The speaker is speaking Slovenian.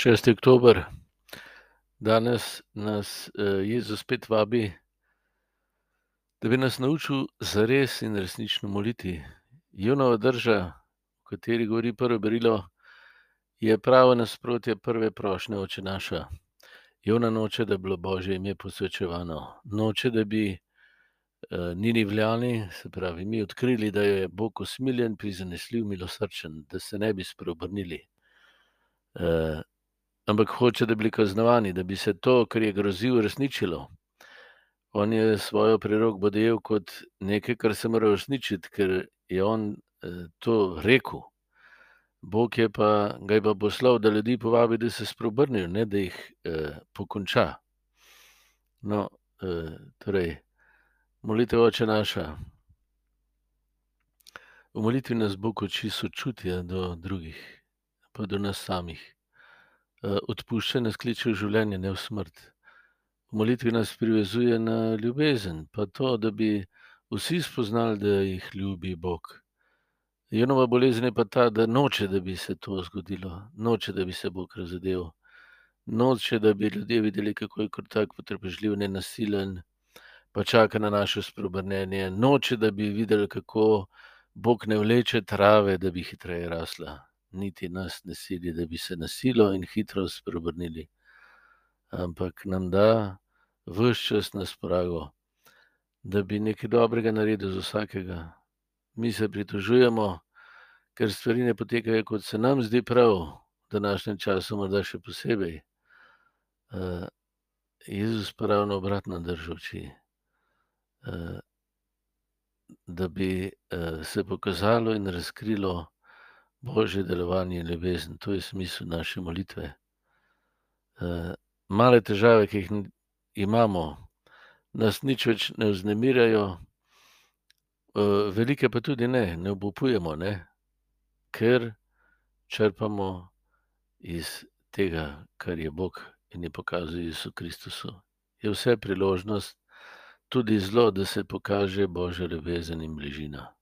6. oktober, danes nas Jezus spet vabi, da bi nas naučil zares in resnično moliti. Junova drža, o kateri govori prvo berilo, je pravo nasprotje prve prošnje Oče naša. Jona noče, da bi bilo Božje ime posvečevano, noče, da bi Ninivljani, se pravi mi, odkrili, da je Bog usmiljen, prizanesljiv, milosrčen, da se ne bi spreobrnili. Ampak hoče, da bi bili kaznovani, da bi se to, kar je grozil, uresničilo. On je svojo prerokbo dojel kot nekaj, kar se mora uresničiti, ker je on to rekel. Bog je pa, ga je pa poslal, da ljudi povabi, da se spreobrnejo, ne da jih pokonča. No, torej, molitev Oče naša. V molitvi nas Bog uči sočutja do drugih, pa do nas samih. Odpušča nas kliče v življenje, ne v smrt. V molitvi nas privezuje na ljubezen, pa to, da bi vsi spoznali, da jih ljubi Bog. Junova bolezen je pa ta, da noče, da bi se to zgodilo, noče, da bi se Bog razodel. Noče, da bi ljudje videli, kako je kot tak potrpežljiv, nenasilen, pa čaka na naše spreobrnjenje. Noče, da bi videli, kako Bog ne vleče trave, da bi hitreje rasla. Niti nas ne sili, da bi se na silo in hitro spreobrnili. Ampak nam da ves čas na razpolago, da bi nekaj dobrega naredil za vsakega. Mi se pritožujemo, ker stvari ne potekajo, kot se nam zdi prav, v današnjem času morda še posebej. Jezus pa ravno obratno drži uči. Da bi se pokazalo in razkrilo Božje delovanje in ljubezen, to je smisel naše molitve. Male težave, ki jih imamo, nas nič več ne vznemirjajo, velike pa tudi ne, ne obupujemo, ne. Ker črpamo iz tega, kar je Bog in je pokazal v Jezusu Kristusu. Je vse priložnost, tudi zlo, da se pokaže Božja ljubezen in bližina.